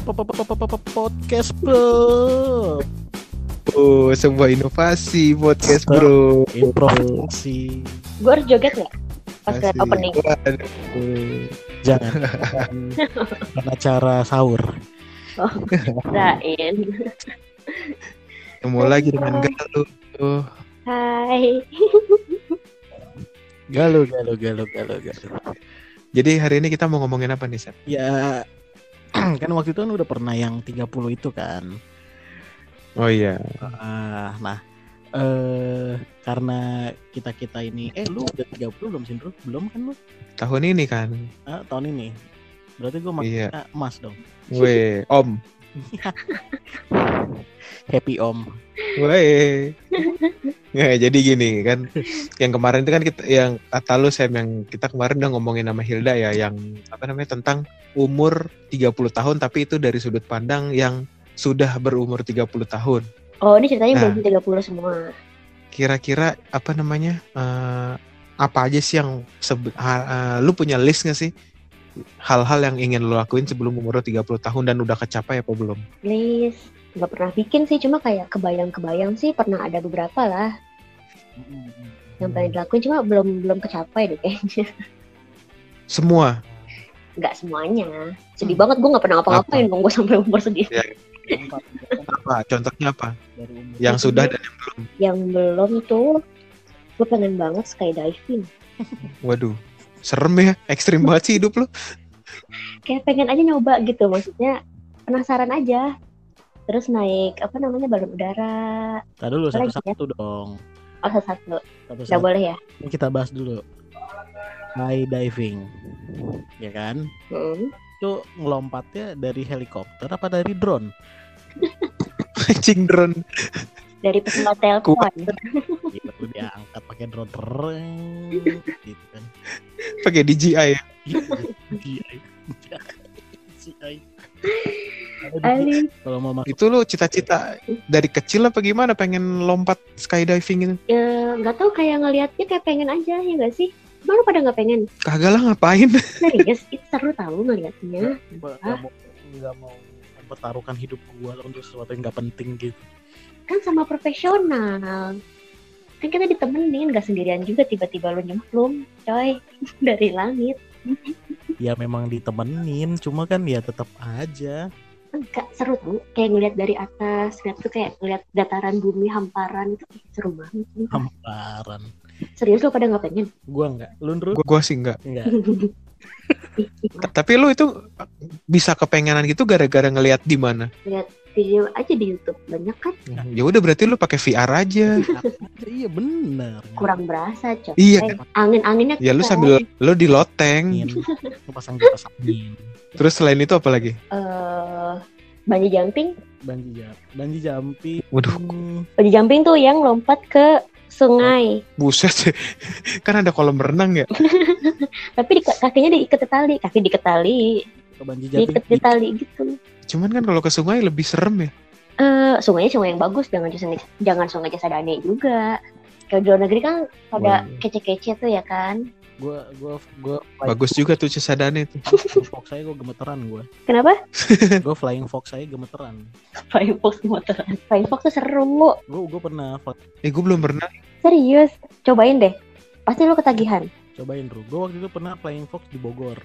podcast bro Oh, sebuah inovasi podcast bro. improvisasi Gue harus joget nggak? Pas opening. Waduh. jangan bukan acara sahur Kirain. Ketemu lagi dengan Galuh. Oh, Hai. galuh galuh galuh galuh galuh jadi hari ini kita mau ngomongin apa nih, Sat? ya kan waktu itu kan udah pernah yang 30 itu kan Oh iya. Ah, nah eh karena kita kita ini eh lu udah 30 belum sih belum kan lu Tahun ini kan. ah, tahun ini berarti gue maksudnya Iya. emas dong Weh, Om. happy om Weh. Nggak, jadi gini kan. Yang kemarin itu kan kita yang kata lu Sam yang kita kemarin udah ngomongin sama Hilda ya yang apa namanya tentang umur 30 tahun tapi itu dari sudut pandang yang sudah berumur 30 tahun. Oh ini ceritanya Nah. belum 30 semua. Kira-kira apa namanya? eh, apa aja sih yang sebe- eh, lu punya list gak sih? Hal-hal yang ingin lu lakuin sebelum umur lu 30 tahun dan udah kecapai apa belum? Please. Gak pernah bikin sih, cuma kayak kebayang-kebayang sih pernah ada beberapa lah yang pengen dilakuin, cuma belum belum kecapai deh kayaknya. Semua. Gak semuanya. Sedih banget gue gak pernah ngapa-ngapain dong gue sampai umur segini. Apa? Contohnya apa? dari umur Yang sudah dan yang belum. Yang belum tuh, gue pengen banget skydiving. Waduh. Serem ya, ekstrim banget sih hidup lu. Kayak pengen aja nyoba gitu, maksudnya penasaran aja. Terus naik, apa namanya, balon udara. Tadi dulu satu-satu dong Oh, satu-satu boleh ya? Ini kita bahas dulu high diving ya kan Hmm. itu ngelompatnya dari helikopter apa dari drone Anjing drone. Dari pesawat telepon. gitu lu diangkat pakai drone Tereng, gitu kan Pakai DJI ya. DJI. DJI. Di- Ali. kalau mau masuk Itu lu cita-cita dari kecil apa gimana pengen lompat skydiving itu? Ya, nggak tahu kayak ngelihatnya kayak pengen aja ya nggak sih? Mana pada nggak pengen? Kagak lah ngapain? Serius, itu seru tahu ngelihatnya. gua nggak mau nggak mau mempertaruhkan hidup gua untuk sesuatu yang nggak penting gitu Kan sama profesional. Kan kita ditemenin, nggak sendirian juga tiba-tiba lu nyemplung, coy, dari langit. ya memang ditemenin cuma kan ya tetap aja Enggak seru tuh, kayak ngeliat dari atas, lihat tuh kayak ngeliat dataran bumi hamparan itu seru banget. hamparan Serius lu pada nggak pengen? gua nggak lu Ndru? Gua, gua sih enggak. nggak Tapi lu itu bisa kepengenan gitu gara-gara ngelihat di mana? lihat video aja di YouTube banyak kan? Ya udah berarti lu pakai VR aja. iya bener Kurang berasa, coy. Iya Eh, Angin-anginnya Ya lu sambil lu di loteng. angin lu pasang kipas angin Terus selain itu apa lagi? eh banji jumping banji jump banji jumping Waduh, Bungee jumping tuh yang lompat ke sungai, buset. kan ada kolam renang ya? tapi di, kakinya diikat di tali, kaki diikat tali, ke banji jumping diikat di tali gitu. Cuman kan kalau ke sungai lebih serem ya. Eh, sungainya sungai yang bagus, jangan sungai jangan sungai jasa dane juga. Kayak di luar negeri kan pada kece-kece tuh ya kan. Gua gua gua Bagus juga tuh cesadane tuh. flying fox saya gua gemeteran gua Kenapa? gua flying fox saya gemeteran Flying Fox motoran. Flying Fox tuh seru. gua gua pernah fly- Eh gue belum pernah. Serius, cobain deh. Pasti lu ketagihan. cobain bro gua waktu itu pernah flying fox di Bogor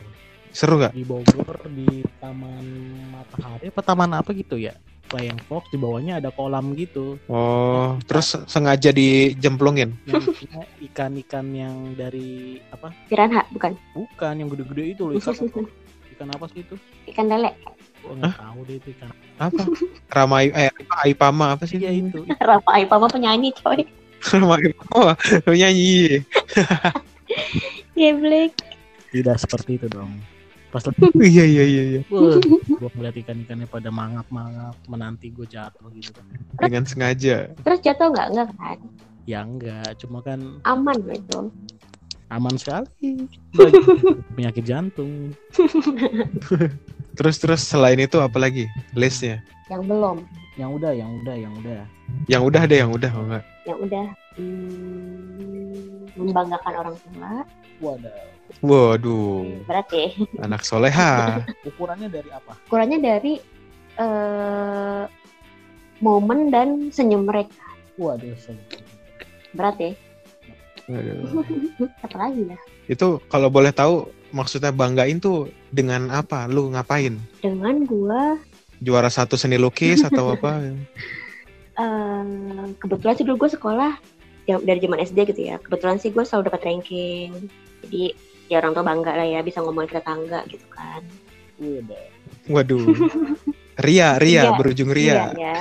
Seru gak? di Bogor di taman matahari apa taman apa gitu ya flying fox di bawahnya ada kolam gitu Oh, terus sengaja dijemplungin. yang ikan-ikan yang dari apa Piranha, bukan? bukan yang gede-gede itu loh ikan apa? ikan apa sih itu Ikan lele. gua nggak tahu deh itu ikan Apa? Ramai eh Aipama apa sih? iya itu Rafa Aipama penyanyi coy. Ramai Oh, nyanyi. Geblek. tidak seperti itu dong pas Iya iya iya iya. Gua ngeliat ikan-ikannya pada mangap-mangap menanti gue jatuh gitu kan. Dengan sengaja. Terus jatuh nggak? Nggak kan? Ya enggak, cuma kan Aman gitu. aman sekali. Penyakit jantung. Terus terus selain itu apa lagi? Listnya? Yang belum. Yang udah, yang udah, yang udah. Yang udah ada yang udah enggak? Yang udah hmm, membanggakan orang tua. Wadah. Waduh, Berat ya. anak soleha. Ukurannya dari apa? Ukurannya dari eh momen dan senyum mereka. Waduh, saya. Berat ya. Waduh. Apa lagi ya? Itu kalau boleh tahu maksudnya banggain tuh dengan apa? Lu ngapain? Dengan gua Juara satu seni lukis atau apa? eh kebetulan sih dulu gue sekolah dari zaman SD gitu ya. Kebetulan sih gue selalu dapat ranking. Jadi ya orang tua bangga lah ya bisa ngomongin ke tetangga gitu kan. Udah. Waduh. Ria, Ria, Iya, berujung Ria. Iya, ya.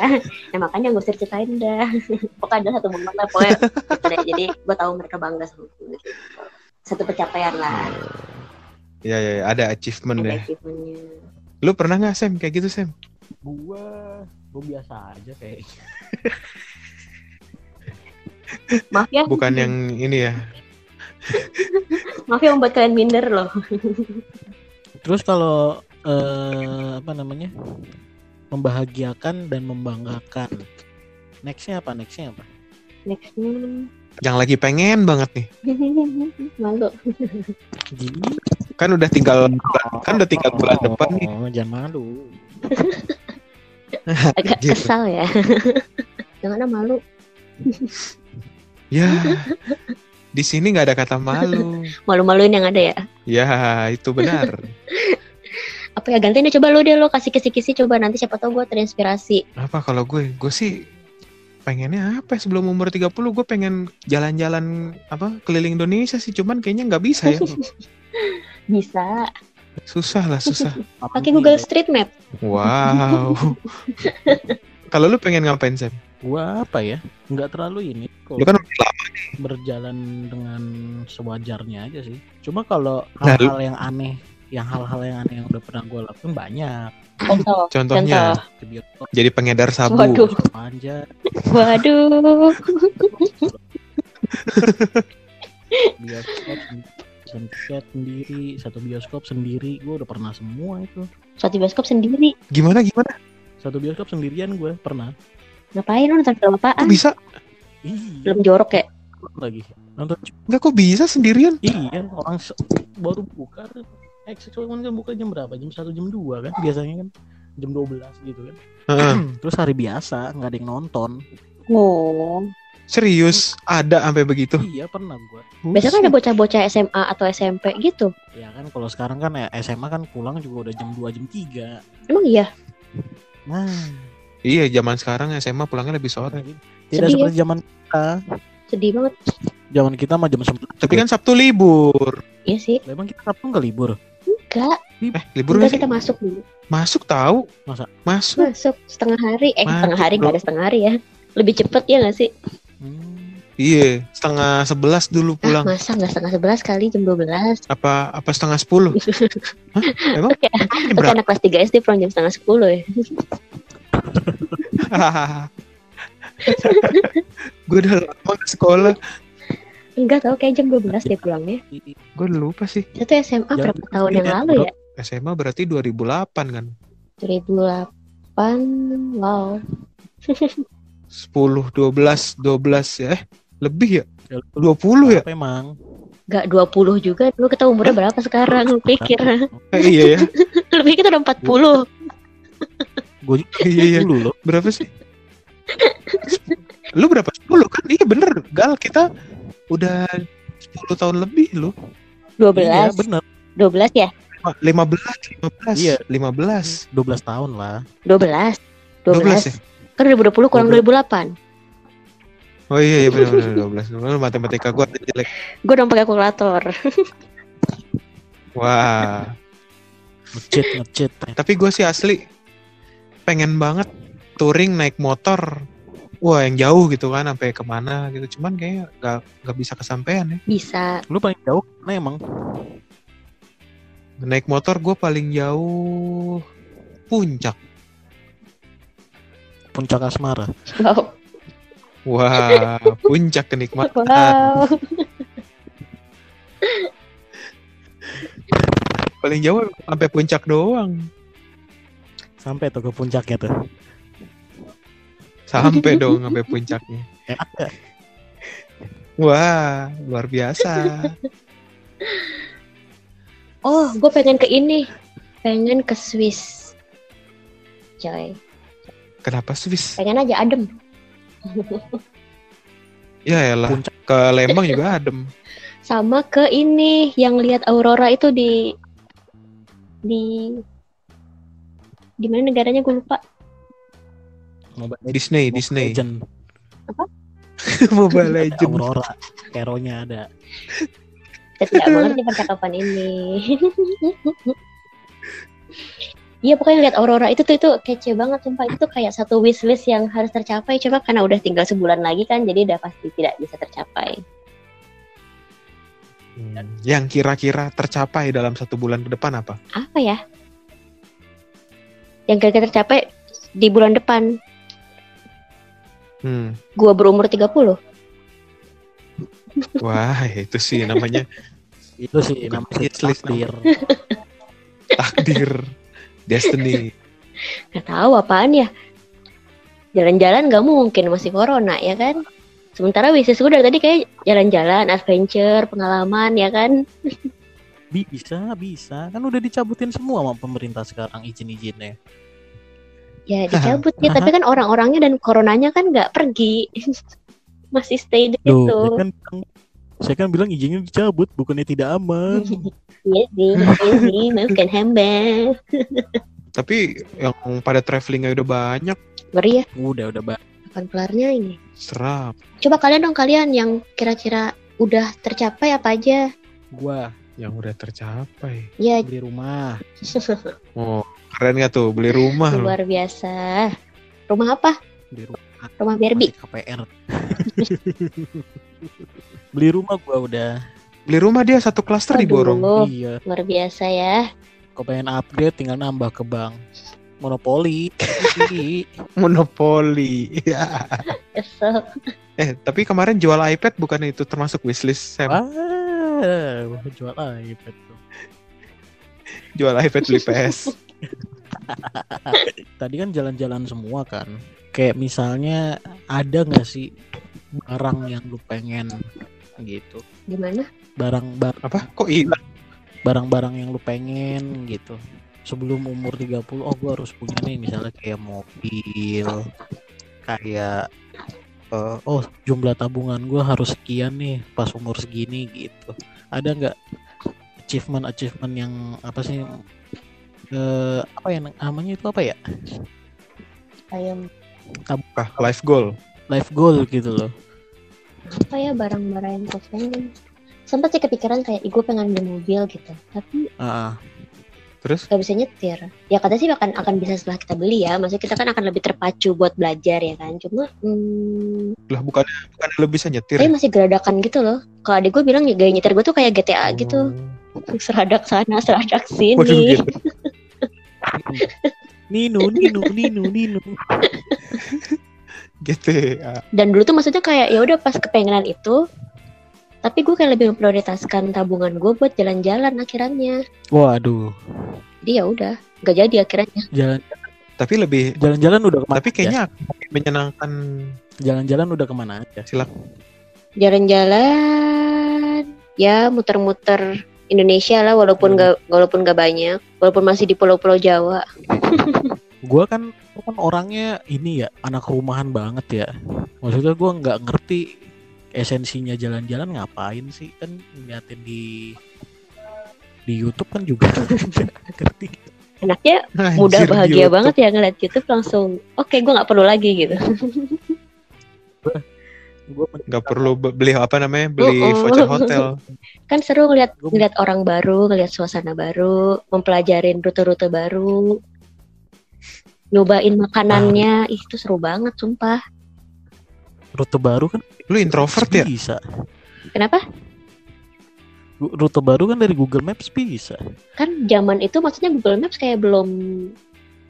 Nah makanya gue usah ceritain dah. Pokoknya ada satu momen lah pokoknya. gitu deh. Jadi gue tahu mereka bangga sama gue. Gitu. Satu pencapaian lah. Iya, iya, iya, ada achievement Ada deh. achievementnya. Lu pernah nggak Sam kayak gitu Sam? Gua gua biasa aja kayak Maaf ya. Bukan yang ini ya. Maaf ya membuat kalian minder loh. Terus kalau eh, apa namanya? membahagiakan dan membanggakan. Nextnya apa? Nextnya apa? Nextnya Yang lagi pengen banget nih. malu. Gini. Kan udah tinggal kan udah tinggal bulan depan nih. Oh, jangan malu. Agak Anjir. kesal ya. Jangan malu. Ya. Di sini nggak ada kata malu. Malu-maluin yang ada ya. Ya, itu benar. Apa ya gantiin deh coba lu deh lo kasih kisi-kisi coba nanti siapa tahu gue terinspirasi. Apa kalau gue? Gue sih pengennya apa ya, sebelum umur 30 gue pengen jalan-jalan apa keliling Indonesia sih cuman kayaknya nggak bisa ya Bisa. susah lah susah Pakai Google Street Map. wow kalau lu pengen ngapain Sam? Gua apa ya? Nggak terlalu ini. Kok lu kan udah lama berjalan dengan sewajarnya aja sih. Cuma kalau Nah, hal-hal yang aneh, yang hal-hal yang aneh yang udah pernah gue lakukan banyak. Contoh. contohnya Ke bioskop jadi pengedar sabu Waduh. Waduh. bioskop tiket sendiri, satu bioskop sendiri. Gue udah pernah semua itu. Suatu bioskop sendiri. gimana gimana Satu bioskop sendirian gue pernah. Ngapain lu nonton film kok apaan? bisa Iya, Film jorok ya? lagi nonton. nggak kok bisa sendirian Iya, orang se- baru buka. Eh, cuman kan buka jam berapa? Jam 1 jam 2 kan biasanya kan. Jam 12 gitu kan. Heeh. Terus hari biasa nggak ada yang nonton. Oh. serius ada sampai begitu Iya pernah gue. Biasanya kan ada bocah-bocah SMA atau SMP gitu. Ya kan kalau sekarang kan ya SMA kan pulang juga udah jam 2 jam 3. Emang iya? Nah, iya zaman sekarang SMA pulangnya lebih sore tidak Sedih ya. seperti zaman kita. Sedih banget. Zaman kita mah jam 11. tapi kan Sabtu libur Iya sih. Lah, emang kita Sabtu nggak libur? Enggak. eh libur Enggak kita masuk dulu. masuk tahu Masa? masuk Masuk setengah hari. Eh Masuk, setengah hari nggak ada setengah hari ya. Lebih cepet ya nggak sih? Hmm. Iya setengah sebelas dulu Ah, pulang. masa nggak setengah sebelas kali? Jam 12 apa apa setengah sepuluh? Emang? Oke, berapa? anak kelas 3 SD pulang jam setengah 10 ya. gue udah lama ke sekolah. Enggak tahu kayak jam 12 dia pulangnya. gue udah lupa sih. Itu SMA Jangan berapa tahun yang ya, lalu ya? SMA berarti 2008 kan? 2008. Wow. 10 12 12 ya lebih ya Ya, 20 ya Apa emang? Enggak 20 juga. Lu kita umurnya berapa sekarang? Lu pikir. eh, iya ya Lu pikir udah 40. Gue juga iya iya loh. berapa sih lu berapa 10 kan iya bener gal kita udah 10 tahun lebih lu 12. Iya bener. 12 ya? 15 15 Iya. 15 12 tahun lah. 12. 12 ya 12. Kan 2020 kurang 2008. Oh iya iya benar benar 12 Lu matematika gua jelek Gue dong pakai kalkulator. wah Ngecit ngecit. tapi gue sih asli pengen banget touring naik motor wah yang jauh gitu kan sampai ke mana gitu cuman kayaknya nggak nggak bisa kesampaian ya Bisa. Lu paling jauh mana emang? naik motor gue paling jauh puncak Puncak asmara. Wow. Wah puncak kenikmatan Wow. paling jauh sampai puncak doang Sampai tuh ke puncaknya tuh. sampai dong sampai puncaknya gak? wah luar biasa Oh, gue pengen ke ini. Pengen ke Swiss. coy. Kenapa Swiss? Pengen aja adem. Ya elah, Puncak. ke Lembang juga adem. Sama ke ini yang lihat aurora itu di di di mana negaranya gue lupa. Mobile Disney, Mobile Disney. Legend. Mobile Legends. Aurora. Hero-nya ada. Saya tidak mengerti percakapan ini. Iya pokoknya lihat aurora itu tuh itu kece banget sumpah itu tuh kayak satu wishlist yang harus tercapai cuma karena udah tinggal sebulan lagi kan jadi udah pasti tidak bisa tercapai. Hmm, Yang kira-kira tercapai dalam satu bulan ke depan apa? Apa ya? Yang kira-kira tercapai di bulan depan Hmm. gua berumur 30. Wah, itu sih namanya Itu sih namanya wishlist, takdir. takdir, destiny. Gak tahu apaan ya. Jalan-jalan gak mungkin masih corona ya kan. Sementara wishlist gue dari tadi kayak jalan-jalan, adventure, pengalaman ya kan. Bisa, bisa. Kan udah dicabutin semua sama pemerintah sekarang izin-izinnya. Ya dicabut ya, tapi kan orang-orangnya dan coronanya kan nggak pergi. Masih stay di situ. saya kan bilang, saya kan bilang izinnya dicabut, bukannya tidak aman. Iya sih, iya sih, maafkan hamba. Tapi yang pada travelingnya udah banyak, Ngeri ya, udah, udah ba- kapan kelarnya ini? serap. Coba kalian dong kalian yang kira-kira udah tercapai apa aja? Gua Yang udah tercapai. Ya beli rumah, Oh, keren gak tuh beli rumah loh. luar biasa. Rumah apa? beli rumah Rumah Barbie. KPR. beli rumah gua udah. Beli rumah dia satu klaster diborong. Iya, luar biasa ya. kau pengen upgrade tinggal nambah ke bank. Monopoli. Monopoli. Ya. Eh, tapi kemarin jual iPad bukan itu termasuk wishlist Sam? Wah, jual iPad tuh. Jual iPad beli PS. Tadi kan jalan-jalan semua kan. Kayak misalnya ada nggak sih barang yang lu pengen gitu? Gimana? Barang bar- Apa? Kok hilang? barang-barang yang lu pengen gitu. Sebelum umur 30, oh gua harus punya nih misalnya kayak mobil, kayak eh, oh jumlah tabungan gua harus sekian nih pas umur segini gitu. Ada nggak achievement achievement yang apa sih eh, apa ya namanya itu apa ya Kayak? Life goal. life goal gitu loh apa ya barang-barang yang gue pengen? Sempat sih kepikiran kayak, "Ih, gue pengen beli mobil gitu. Tapi Ah, Terus? gak bisa nyetir. Ya katanya sih akan akan bisa setelah kita beli ya. Maksudnya kita kan akan lebih terpacu buat belajar ya kan. Cuma hmm, Lah bukannya bukan lu bisa nyetir. tapi masih geradakan gitu loh. Kalau adik gue bilang ya gaya nyetir gue tuh kayak GTA gitu. Oh. Seradak sana, seradak sini. Waduh, gitu. Nino Nino Nino Nino GTA. Dan dulu tuh maksudnya kayak ya udah pas kepengenan itu tapi gue kayak lebih memprioritaskan tabungan gue buat jalan-jalan akhirnya. waduh Jadi ya udah, nggak jadi akhirnya. jalan Tapi lebih jalan-jalan udah ke mana tapi aja? kayaknya menyenangkan jalan-jalan udah ke mana aja Jalan-jalan, ya muter-muter Indonesia lah walaupun nggak walaupun nggak banyak, walaupun masih di pulau-pulau Jawa. gua kan gua kan orangnya ini ya anak rumahan banget ya. Maksudnya gua nggak ngerti esensinya jalan-jalan ngapain sih? Kan ngeliatin di di YouTube kan juga nggak ngerti. Anaknya mudah Anjir, bahagia YouTube. banget ya ngeliat YouTube langsung, oke gue nggak perlu lagi gitu. gua men- nggak perlu be- beli apa namanya? Beli Uh-uh. voucher hotel. Kan seru ngeliat ngeliat orang baru, ngeliat suasana baru, mempelajarin rute-rute baru, nyobain makanannya, Ih, itu seru banget sumpah. rute baru kan? Lu introvert ya? Bisa. Kenapa? Rute baru kan dari Google Maps bisa. Kan zaman itu maksudnya Google Maps kayak belum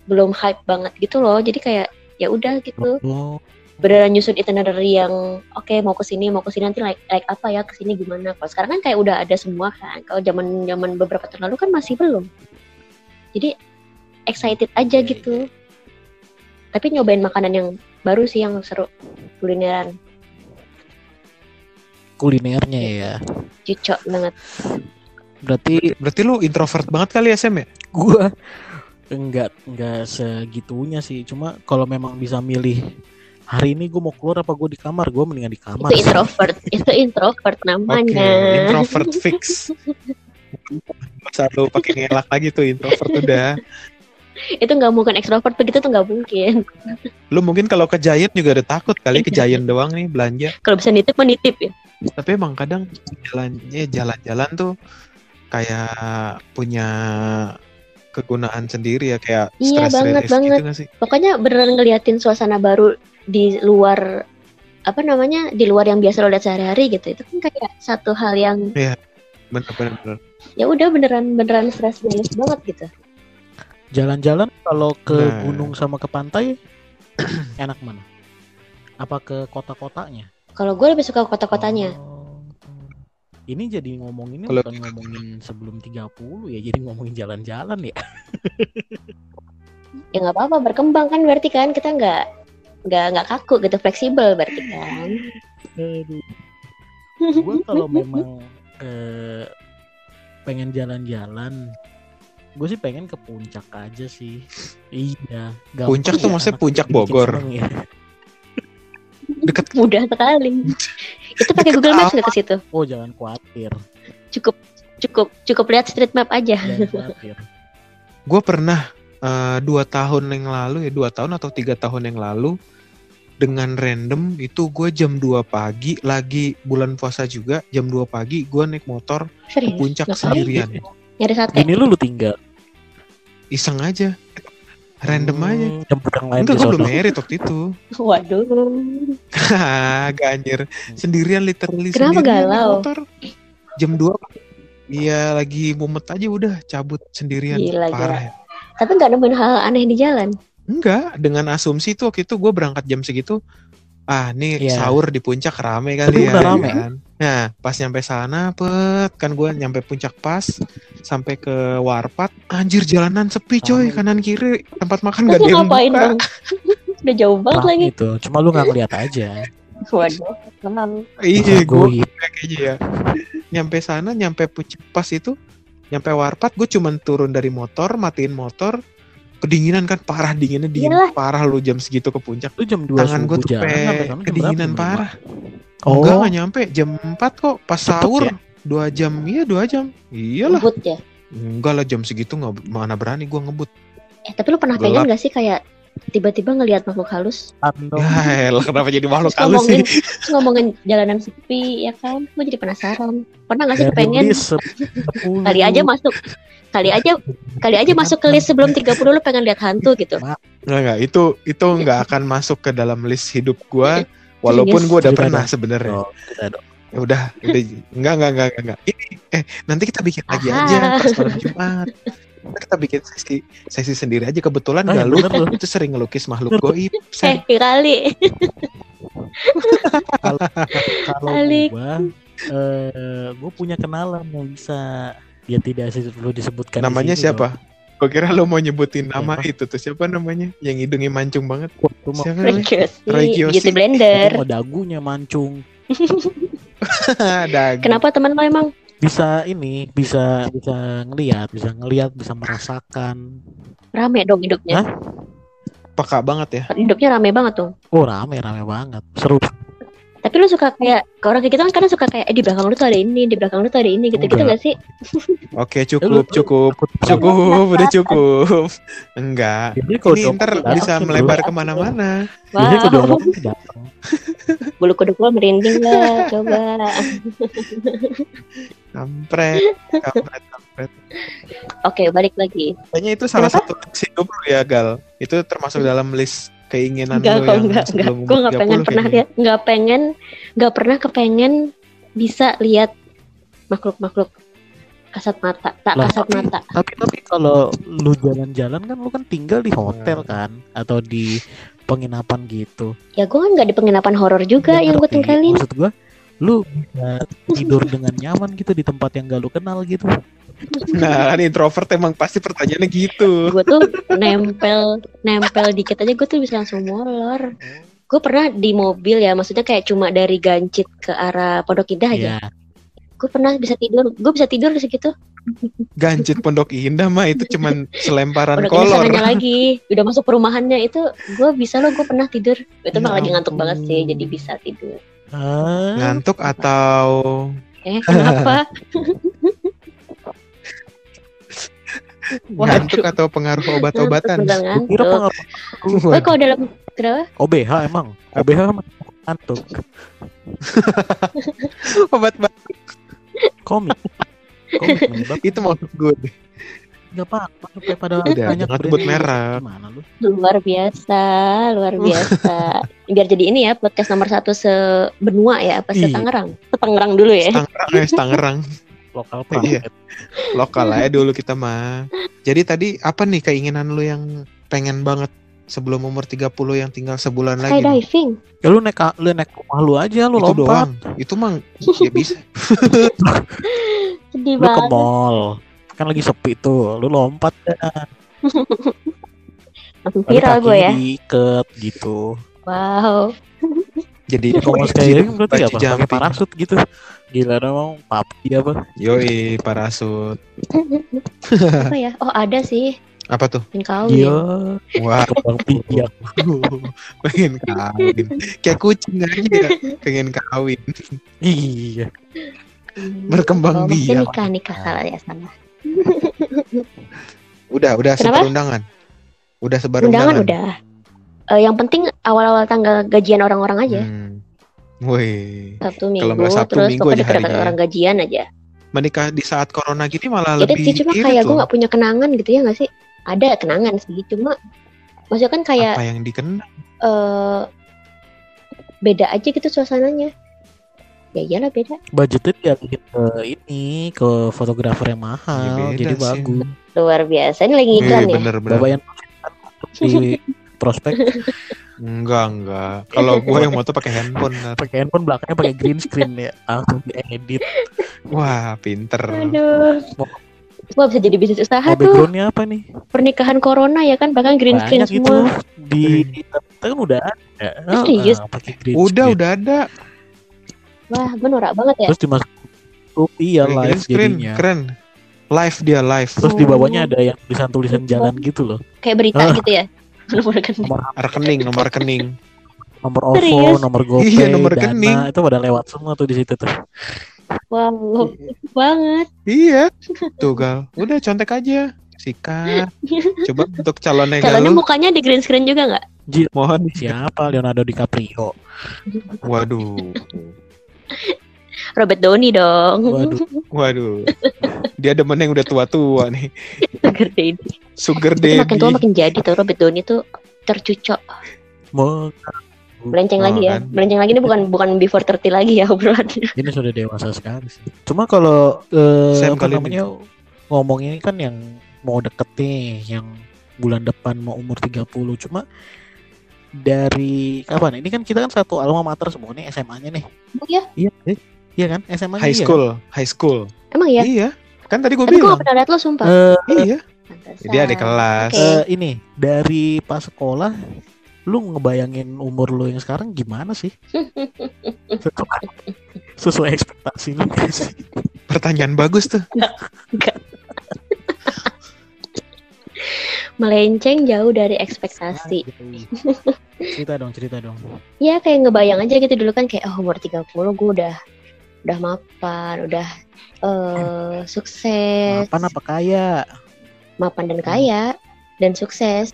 belum hype banget gitu loh. Jadi kayak ya udah gitu. oh. Beneran nyusun itinerary yang oke mau ke sini mau ke sini nanti like like apa ya ke sini gimana? Kalau sekarang kan kayak udah ada semua kan. Kalau zaman zaman beberapa tahun lalu kan masih belum. Jadi excited aja gitu tapi nyobain makanan yang baru sih yang seru kulineran kulinernya ya cocok banget berarti berarti lu introvert banget kali ya Sam ya gua enggak enggak segitunya sih cuma kalau memang bisa milih hari ini gue mau keluar apa gue di kamar gue mendingan di kamar Itu introvert, itu introvert namanya. introvert fix. Selalu pakai ngelak lagi tuh introvert udah. Itu nggak mungkin ekstrovert begitu tuh nggak mungkin. Lu mungkin kalau ke Giant juga ada takut kali ke Giant doang nih belanja. Kalau bisa nitip mah nitip ya. Tapi emang kadang jalannya jalan-jalan tuh kayak punya kegunaan sendiri ya kayak Iya, banget, relief banget. gitu sih? Pokoknya beneran ngeliatin suasana baru di luar apa namanya di luar yang biasa lo lihat sehari-hari gitu itu kan kayak satu hal yang Bener-bener. bener. ya udah beneran beneran stress banget gitu jalan-jalan kalau ke Nah. gunung sama ke pantai enak mana? Apa ke kota-kotanya? Kalau gue lebih suka kota-kotanya. Oh. ini jadi ngomonginnya Kalau- bukan ngomongin sebelum 30 ya jadi ngomongin jalan-jalan ya. Ya nggak apa-apa berkembang kan berarti kan? Kita nggak nggak nggak kaku gitu fleksibel berarti kan? Gue kalau memang eh, pengen jalan-jalan gue sih pengen ke puncak aja sih. Iya gampang Puncak tuh ya, maksudnya puncak Bogor. ya. Deket mudah sekali. Itu pakai Deket Google Maps nggak ke situ? Oh jangan khawatir. Cukup cukup cukup lihat street map aja. Gue pernah eh, dua tahun yang lalu ya dua tahun atau tiga tahun yang lalu dengan random itu gue jam 2 pagi lagi bulan puasa juga jam 2 pagi gue naik motor ke serius? puncak Ngapain? sendirian nyari sate. Ini lu lu tinggal. Iseng aja. Random aja. Hmm, jemput yang lain enggak gue belum merit waktu itu. Waduh. Agak anjir. Sendirian literally Kenapa sendirian. galau? motor. Jam 2 Iya lagi mumet aja udah cabut sendirian. Gila, parah ya. tapi nggak nemuin hal aneh di jalan? Enggak, dengan asumsi tuh waktu itu gue berangkat jam segitu. Ah, nih Iya. sahur di puncak rame Tapi kali ya. udah rame. kan? Nah, pas nyampe sana, pet, kan gue nyampe puncak pas, sampai ke warpat, anjir jalanan sepi coy, kanan kiri tempat makan terus gak ada yang ngapain buka. dong udah jauh banget Rame lagi itu cuma lu nggak ngeliat aja waduh kenal Iya, gue kayaknya ya. Nyampe sana, nyampe puncak pas itu, nyampe warpat, gue cuman turun dari motor, matiin motor, kedinginan kan parah dinginnya dingin Iyalah. parah lu jam segitu ke puncak lu jam 2 tangan gue tuh pe kedinginan berapa? Jam parah lima. Enggak, oh nggak nyampe. Jam 4 kok pas Cepet sahur. ya? Dua jam, iya dua jam. Iyalah. ngebut ya Enggak lah jam segitu nggak mana berani gua ngebut. eh tapi lu pernah Gelap. pengen gak sih kayak tiba-tiba ngelihat makhluk halus Ando. Ya elah, kenapa jadi makhluk terus halus sih? ngomongin terus ngomongin jalanan sepi ya kan gue jadi penasaran pernah gak sih pengen list 10. kali aja masuk kali aja kali aja masuk ke list sebelum 30 lu pengen lihat hantu gitu Enggak, enggak. Itu itu nggak akan masuk ke dalam list hidup gua. Walaupun Serius? gua udah Cerita pernah dong. sebenarnya. Oh. Ya udah, udah. Enggak, enggak, enggak, enggak, enggak. Ini eh nanti kita bikin lagi Aha. aja pas malam Jumat. Kita bikin sesi sesi sendiri aja kebetulan Eh, Galuh bener loh. itu sering ngelukis makhluk goib. eh kali Kalau gua eh gua punya kenalan yang bisa ya tidak sih perlu disebutkan di Namanya sini siapa? Gua kira lo mau nyebutin nama Siapa? itu tuh siapa namanya? Yang hidungnya mancung banget. Siapa Regiosi. beauty itu blender mah dagunya mancung. Ada. kenapa teman lo emang Bisa ini, bisa bisa ngelihat, bisa ngelihat, bisa merasakan. rame dong hidupnya Hah? Peka banget ya. hidupnya rame banget tuh Oh, rame rame banget. Seru. tapi lu suka kayak ke orang kayak gitu kan kadang suka kayak eh, di belakang lu tuh ada ini di belakang lu tuh ada ini gitu gitu Enggak. gak sih Oke cukup cukup cukup udah cukup. Enggak. Jadi Ini ntar bisa melebar ke mana-mana. Kalau wow bulu kuduk gua merinding lah coba Kampret, kampret, kampret. oke balik lagi Kayaknya itu salah Kenapa? satu list hidup lu ya Gal. Itu termasuk dalam list keinginan enggak lu kok yang enggak enggak sebelum gue umur nggak pengen 30 pernah lihat nggak pengen nggak pernah kepengen bisa lihat makhluk makhluk kasat mata tak Lah, kasat tapi- mata Tapi tapi kalau lu jalan-jalan kan lu kan tinggal di hotel kan atau di penginapan gitu. ya gue kan nggak di penginapan horor juga Nggak yang gue tinggalin Maksud gua lu bisa tidur dengan nyaman gitu di tempat yang gak lu kenal gitu. Nah, kan introvert emang pasti pertanyaannya gitu. gue tuh nempel nempel dikit aja gue tuh bisa langsung molor gue pernah di mobil ya maksudnya kayak cuma dari Gancit ke arah Pondok Indah aja Ya. gue pernah bisa tidur gue bisa tidur segitu Ganjit Pondok Indah mah itu cuman selemparan udah kolor. kenyang lagi udah masuk perumahannya itu gue bisa loh gue pernah tidur itu mah Ya lagi ngantuk banget sih jadi bisa tidur Ah, Ngantuk atau eh kenapa Waduh. ngantuk atau pengaruh obat-obatan? Kira pengaruh Gue kalau dalam kenapa OBH emang. OBH ngantuk. Obat ba- Komik. Komik menyebabkan itu mau gue. Nggak apa-apa pada Udah, banyak sebut merek. Gimana lu? luar biasa luar biasa biar jadi ini ya podcast nomor satu sebenua ya apa Iya. setangerang setangerang dulu ya Tangerang, eh, Tangerang. Lokal Iya. Lokal aja dulu kita mah. Jadi tadi apa nih keinginan lu yang pengen banget sebelum umur 30 yang tinggal sebulan lagi? skydiving Ya lu naik lu naik rumah lu aja lu itu lompat. doang. Itu mah ya bisa. sedih Lu ke banget mall. Kan lagi sepi tuh. Lu lompat dah. langsung viral gue ya diikat gitu. wow Jadi Kalau skydiving berarti apa? Pakai parasut gitu. Gila dong, papi apa? Yoi, parasut. apa ya oh ada sih Apa tuh? yang kawin Iya, Wah, kembang piak. pengen kawin. Kayak kucing aja pengen kawin. Iya. berkembang oh, maksudnya biak. nikah nikah salah ya salah Udah, udah Kenapa? sebar undangan. Udah sebar undangan undangan. udah Eh, yang penting awal-awal tanggal gajian orang-orang aja Hmm. Sabtu Kalau minggu nggak Sabtu, terus Minggu aja ya. orang gajian aja menikah di saat corona gini malah irit lebih sih cuma kayak gue nggak punya kenangan gitu ya nggak sih ada kenangan sih cuma maksudnya kan kayak Apa yang dikenal? eh beda aja gitu suasananya ya iyalah beda Budgetnya dialihin ke ini ke fotografer yang mahal, Ya beda jadi sih. bagus. luar biasa ini lagi iklan Iya, ya bener-bener. Bapak yang di prospek Enggak, enggak. Kalau gue yang moto pakai handphone. Pakai handphone belakangnya pakai green screen ya, langsung diedit. Wah, pinter. aduh Wah bisa jadi bisnis usaha Oh, tuh backgroundnya apa nih? pernikahan corona ya kan bahkan green screen Banyak itu semua di kita kan udah ada. Oh, serius? Pakai green Udah, screen. udah ada. Wah gue norak banget ya Terus dimasukin iya Pakai live green screen, jadinya. keren. Live dia live. Terus di Oh. bawahnya ada yang tulisan-tulisan jalan gitu loh. kayak berita Ah. gitu ya Nomor rekening. Nomor Rekening, nomor rekening. nomor OVO, Serius? nomor GoPay, Iya, nomor Dana, rekening. itu pada lewat semua tuh di situ tuh. Wah, bagus banget. Iya. Tuh, Gal. Udah contek aja. Sikat. Coba untuk calonnya Calonnya mukanya di green screen juga nggak? Mohon. Siapa Leonardo DiCaprio? Waduh. Robert Downey dong. Waduh, Waduh. Dia demen yang udah tua-tua nih. Sugar Daddy. Sugar Itu makin tua daddy. makin jadi tuh Robert Downey tuh tercucok. mau Melenceng Oh, lagi ya. kan. Melenceng lagi ini bukan bukan before 30 lagi ya obrolannya. ini sudah dewasa sekali sih. Cuma kalau eh, apa namanya ngomongnya kan yang mau deket nih, yang bulan depan mau umur 30. Cuma dari kapan? Ini kan kita kan satu alma mater semua nih SMA-nya nih. Oh ya? Iya, eh, iya kan? SMA-nya High iya. school, high school. Emang ya? Iya. Kan tadi gue Tapi gue bilang. gak pernah liat lo sumpah. Eh, Iya. Pantesan. Dia adik kelas. Oke. eh, ini dari pas sekolah lu ngebayangin umur lu yang sekarang gimana sih? Sesuai, ekspektasi lu sih? Pertanyaan bagus tuh. Melenceng jauh dari ekspektasi. cerita dong, cerita dong. Ya kayak ngebayang aja gitu dulu kan kayak oh umur 30 gue udah udah mapan, udah eh sukses. Apa apa kaya? mapan dan kaya dan sukses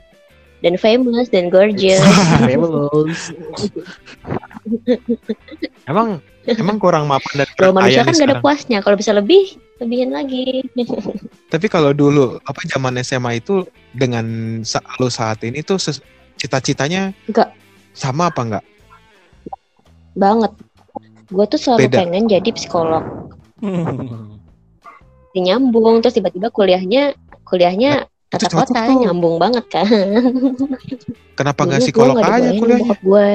dan famous dan gorgeous Fabulous. Emang emang kurang mapan dan kalau kurang manusia kaya kan gak ada puasnya kalau bisa lebih lebihin lagi Tapi kalau dulu apa zaman SMA itu dengan sa lu saat ini tuh cita-citanya Enggak. sama apa enggak? banget gue tuh selalu Beda. pengen jadi psikolog nyambung terus tiba-tiba kuliahnya kuliahnya Itu tata kota tuh. nyambung banget kan Kenapa nggak gua psikolog nggak aja kuliahnya? gue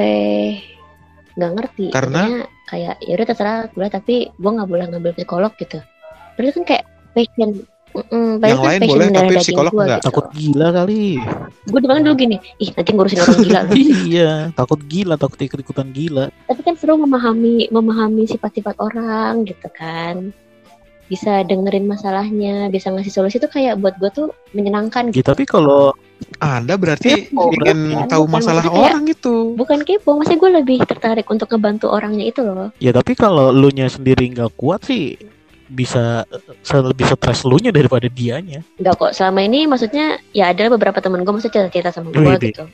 nggak ngerti Karena? Kayak ya udah terserah kuliah tapi gue nggak boleh ngambil psikolog gitu Padahal kan kayak passion Mm-mm, Yang lain boleh, tapi psikolog enggak. Takut gila kali. Gue bilang dulu gini, ih nanti ngurusin orang gila. lu." iya, takut gila, takut ikut-ikutan gila. Tapi kan seru memahami memahami sifat-sifat orang gitu kan. Bisa dengerin masalahnya, bisa ngasih solusi itu kayak buat gue tuh menyenangkan gitu. Ya, tapi kalau Anda berarti Kepo, ingin berarti. tahu Bukan, masalah maksudnya kayak- orang itu. Bukan kepo, maksudnya gue lebih tertarik untuk ngebantu orangnya itu loh. ya tapi kalau lu nya sendiri nggak kuat sih bisa lebih stres lu nya daripada dianya. Enggak kok, selama ini maksudnya ya ada beberapa teman gue maksudnya cerita sama gue gitu.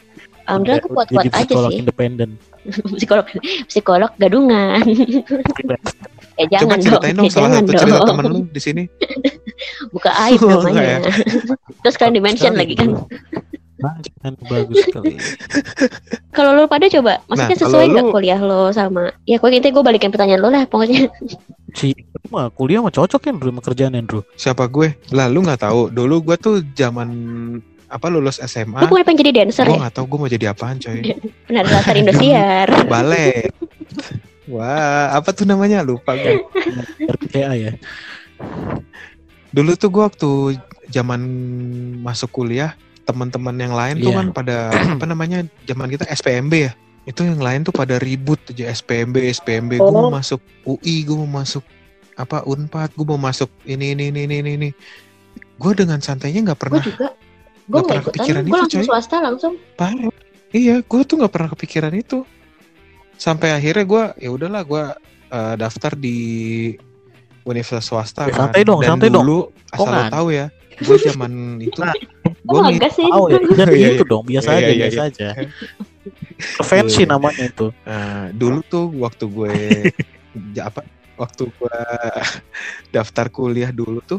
Alhamdulillah aku kuat-kuat aja psikolog sih. independen. psikolog psikolog gadungan. ya Coba jangan dong. ceritain dong ya salah jangan satu cerita dong. temen lu di sini. Buka aib namanya. Terus kalian di-mention lagi kan. Bro. Kan bagus sekali. Kalau lo pada coba, maksudnya Nah, sesuai nggak lu- kuliah lo sama? Ya, pokoknya intinya gue balikin pertanyaan lo lah, pokoknya. Si mah kuliah mah cocok kan Andrew sama kerjaan Andrew. Siapa gue? Lah lu nggak tahu. Dulu gue tuh zaman apa lulus SMA. boleh pengen jadi dancer Gue ya? nggak tahu gue mau jadi apaan coy. Benar latar Indosiar. Balet. Wah, apa tuh namanya? Lupa gue. RPTA ya. Dulu tuh gue waktu zaman masuk kuliah, teman-teman yang lain tuh Iya. kan pada apa namanya? Zaman kita SPMB ya. Itu yang lain tuh pada ribut aja SPMB, SPMB. Gue mau Oh. masuk UI, gue mau masuk apa Unpad, gue mau masuk ini ini ini ini ini. ini. Gue dengan santainya nggak gue pernah juga. Gue Nggak nggak pernah kepikiran Gue itu, langsung coy. swasta langsung. parah. Iya, gue tuh nggak pernah kepikiran itu. Sampai akhirnya gue ya udahlah gue eh, daftar di universitas swasta Ya, kan. santai dong, Dan santai dong. dulu asal lo Kongan. tahu ya, gue zaman itu Nah, Gue gue nggak sih. Oh ya, Iya, itu iya. dong, biasa Iya, aja, iya, biasa aja. Fancy namanya itu. Nah, dulu tuh waktu gue apa waktu gue daftar kuliah dulu tuh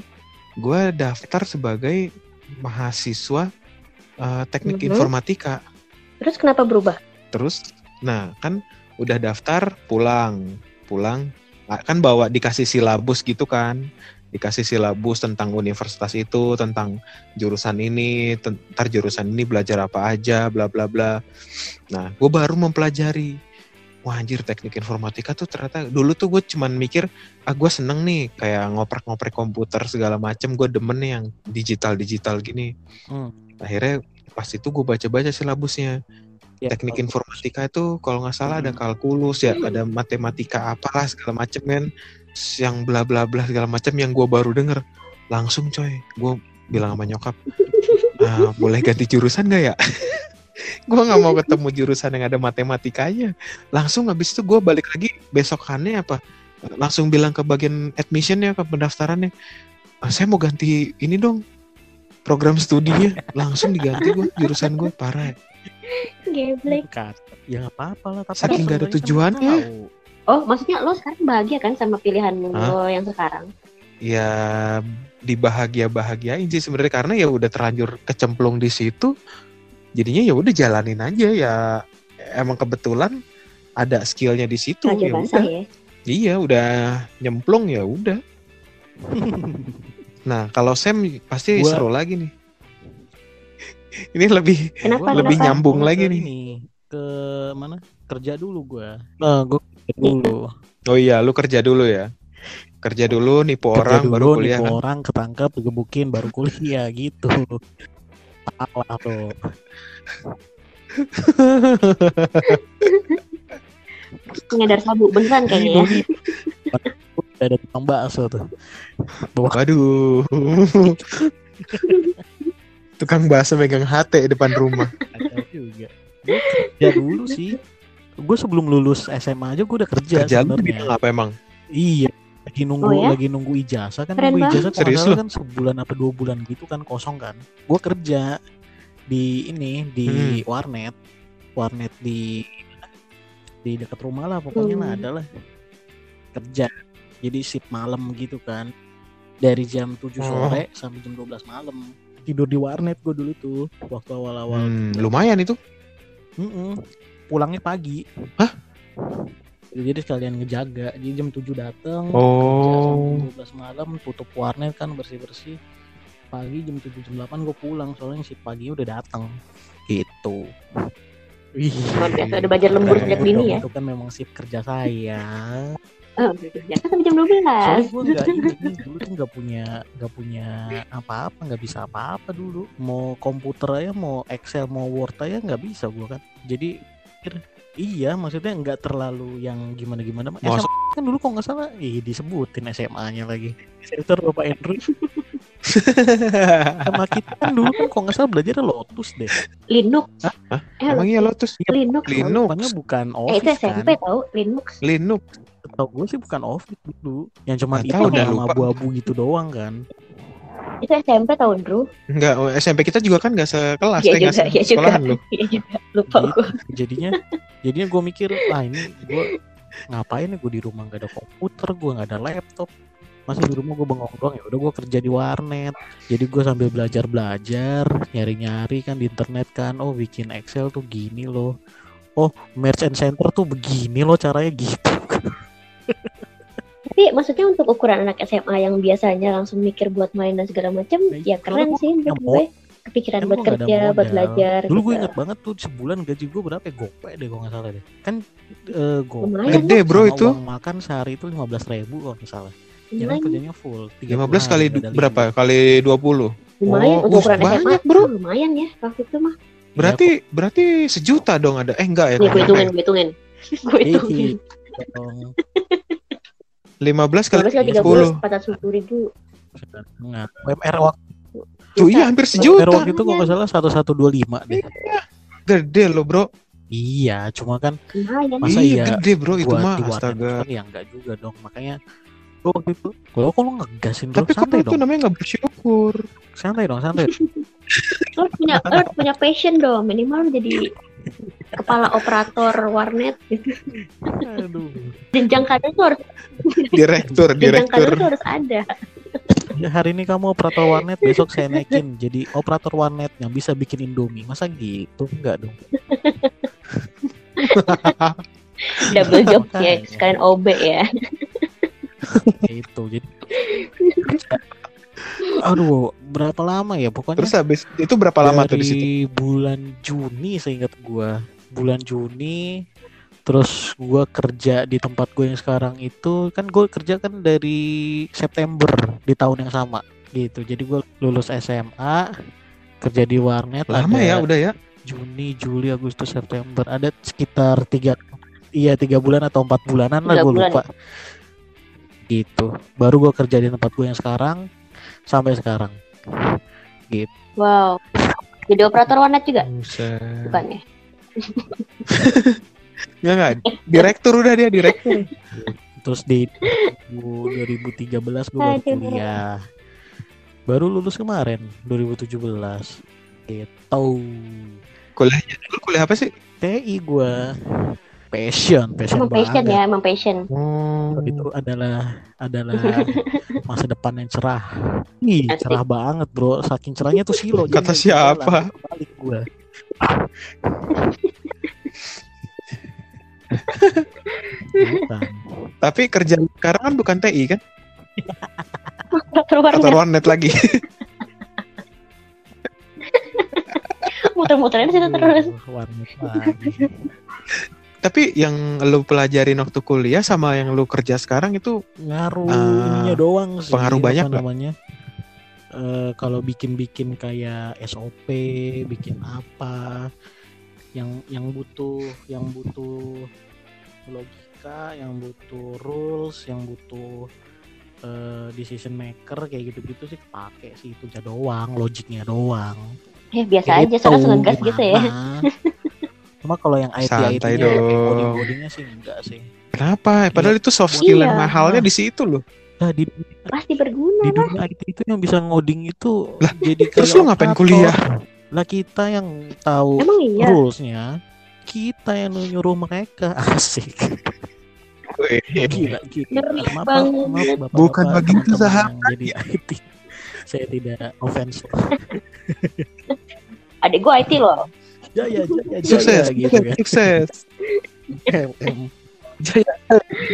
gue daftar sebagai mahasiswa eh, teknik Mhm. informatika. Terus kenapa berubah? Terus nah kan udah daftar pulang, pulang ah, kan bawa dikasih silabus gitu kan. Dikasih silabus tentang universitas itu, tentang jurusan ini, ntar jurusan ini belajar apa aja, bla bla bla. Nah, gue baru mempelajari. Wah anjir teknik informatika tuh ternyata dulu tuh gue cuman mikir ah gue seneng nih kayak ngoprek-ngoprek komputer segala macem gue demen nih yang digital-digital gini. Hmm. Akhirnya pas itu gue baca-baca silabusnya Ya, teknik kalau- informatika itu kalau nggak salah ada Hmm. kalkulus ya ada matematika apalah segala macem kan yang bla bla bla segala macam yang gue baru denger langsung coy gue bilang sama nyokap "Ah, boleh ganti jurusan gak ya gue nggak mau ketemu jurusan yang ada matematikanya langsung habis itu gue balik lagi besokannya apa langsung bilang ke bagian admissionnya ke pendaftarannya "Ah, saya mau ganti ini dong program studinya langsung diganti gue jurusan gue parah ya. Geblek. Ya nggak apa-apa lah. Tapi Saking nggak ada kan tujuannya. tahu. Oh, maksudnya lo sekarang bahagia kan sama pilihan Hah? lo yang sekarang? ya dibahagia bahagiain sih sebenarnya karena ya udah terlanjur kecemplung di situ jadinya ya udah jalanin aja ya emang kebetulan ada skillnya di situ Lanjut ya udah ya. iya udah nyemplung ya udah nah kalau Sam pasti Gua- seru lagi nih ini lebih Kenapa? lebih kenapa? nyambung Gua lagi nih ini, Ke mana? Kerja dulu gua. Nah, gua dulu. oh iya lu kerja dulu ya kerja dulu nipu Kerja orang dulu, baru kuliah nipu kan orang ketangkep, digebukin, baru kuliah gitu. Salah tuh. Ngedar sabu beneran kayaknya ya. Udah ada tukang bakso tuh. Bawa waduh tukang bakso megang HT depan rumah kacau juga. Kerja dulu sih. Gue sebelum lulus SMA aja gue udah kerja kerja lu di bidang apa emang Iya. Lagi nunggu Oh ya? lagi nunggu ijazah kan Keren nunggu ijazah Serius kan sebulan apa dua bulan gitu kan kosong kan. Gue kerja di ini di Hmm. warnet. Warnet di di dekat rumah lah pokoknya lah Hmm. ada lah. Kerja. Jadi shift malam gitu kan. Dari jam 7 Oh. sore sampai jam 12 malam. Tidur di warnet gue dulu tuh waktu awal-awal Hmm, lumayan itu. Mm-mm. Pulangnya pagi. Hah? Jadi sekalian ngejaga. Jadi jam 7 datang, Oh. kerja sampai jam 12 malam, tutup warnet kan bersih-bersih. Pagi jam 7 jam 8 gue pulang soalnya si pagi udah datang. Gitu. Wih, Luar biasa, udah belajar lembur sejak dini ya. Itu kan memang shift kerja saya. Oh, ya kan sampai jam 12. Soalnya gue nggak ini dulu tuh nggak punya nggak punya apa-apa, nggak bisa apa-apa dulu. Mau komputer aja, mau Excel, mau Word aja nggak bisa gue kan. Jadi iya maksudnya nggak terlalu yang gimana-gimana. Masa- SMA kan dulu kok nggak salah, ih disebutin SMA-nya lagi. Center Bapak Andrew. Sama kita kan dulu kan kok nggak salah belajar Lotus deh. Linux. Hah? Eh, Emang iya Lotus? Linux. Linux. Pokoknya bukan Eh, itu Office SMP kan. tahu Linux. Linux. Tau gue sih bukan Office dulu. Yang cuma tahu, udah abu-abu gitu doang kan. Itu SMP tahu Drew. Enggak, oh, SMP kita juga kan enggak sekelas, Iya eh, nggak juga, iya juga. sekolahan lu. Iya juga. Lupa Gitu. gue. jadinya jadinya gue mikir ah ini gue ngapain nih gue di rumah nggak ada komputer gue nggak ada laptop masa di rumah gue bengong doang ya udah gue kerja di warnet jadi gue sambil belajar belajar nyari nyari kan di internet kan oh bikin Excel tuh gini loh oh merchant center tuh begini loh caranya gitu Tapi maksudnya untuk ukuran anak SMA yang biasanya langsung mikir buat main dan segala macam, Nah, ya keren sih menurut gue. Kepikiran buat kerja, buat belajar. dulu gue gitu. inget banget tuh sebulan gaji gue berapa ya gope deh kalau nggak salah deh kan eh, gope Gede, bro, sama itu. uang makan sehari itu lima belas ribu kalau nggak salah ya Lumayan, kerjanya full 15 30 kali berapa? Kali 20. lumayan Oh, untuk ukuran banyak, SMA. bro. Lumayan ya waktu itu mah. Berarti berarti sejuta dong ada. Eh enggak ya. Nih gue hitungin, ya? gue hitungin. gue hitungin. Ih, dong. 15 kali 12 kali 10. 30, 410 ribu. Nah, UMR waktu, Tuh iya hampir UMR sejuta. waktu itu kok nggak salah 1125 deh. Gede loh, Bro. Iya, cuma kan. Masa iya, iya gede, Bro, itu mah. Astaga. kan ya enggak juga dong. Makanya gua waktu itu, kalau kok lu ngegasin bro, Tapi kan santai itu dong, namanya nggak bersyukur. santai dong, santai. Lo punya, lo punya passion dong. Minimal lo jadi kepala operator warnet gitu. Aduh. Jenjang karir tuh harus Direktur, direktur. tuh harus ada. Ya, hari ini kamu operator warnet, besok saya naikin jadi operator warnet yang bisa bikin Indomie. Masa gitu? Enggak dong. Double job ya, sekalian OB ya. Kayak itu. Jadi Aduh, berapa lama ya? Pokoknya Terus habis itu berapa lama tuh di situ? bulan Juni seingat gua bulan Juni terus gua kerja di tempat gue yang sekarang itu kan gue kerja kan dari September di tahun yang sama gitu jadi gue lulus SMA kerja di warnet Lama ada ya udah ya. Juni Juli Agustus September ada sekitar tiga iya tiga bulan atau empat bulanan lah gue bulan. lupa gitu baru gue kerja di tempat gue yang sekarang sampai sekarang Wow. Jadi operator warnet juga? Buset. Bukan ya? Enggak enggak. Direktur udah dia direktur. Terus di 2013 gue baru kuliah. Baru lulus kemarin 2017. Gitu. Kuliahnya kuliah apa sih? TI gue passion, passion Emang passion banget. ya, emang passion. Oh. Itu adalah adalah masa depan yang cerah. Ih, cerah banget, Bro. Saking cerahnya tuh silo. Kata siapa? Balik gue. Bukan. Tapi kerja sekarang kan bukan TI kan? Atau warnet. warnet lagi. Muter-muterin situ terus. Warnet lagi. Tapi yang lu pelajarin waktu kuliah sama yang lu kerja sekarang itu ngaruhnya Ah, doang sih pengaruh banyak nggak? namanya Eh, kalau bikin-bikin kayak SOP bikin apa yang yang butuh yang butuh logika yang butuh rules yang butuh eh, decision maker kayak gitu-gitu sih kepake sih itu aja doang logiknya doang Ya biasa aja, soalnya ngegas gitu ya. cuma kalau yang IT Santai IT-nya coding codingnya sih enggak sih kenapa? Padahal itu soft skill yang Iya. mahalnya di situ loh. Nah di Pasti berguna di lah. dunia IT itu yang bisa ngoding itu jadi terus lu ngapain operator. kuliah? Lah kita yang tahu Emang iya? rulesnya, kita yang nyuruh mereka asik. Gila, gila. Maaf, maaf, bapak, Bukan begitu, sahabat. Jadi IT. Saya tidak offense. Adik gue IT loh. Jaya, jaya, jaya Sukses, gitu kan. sukses. Jaya.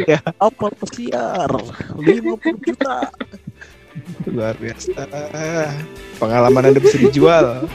Ya. Apa pesiar? 50 juta. Luar biasa. Pengalaman Anda bisa dijual.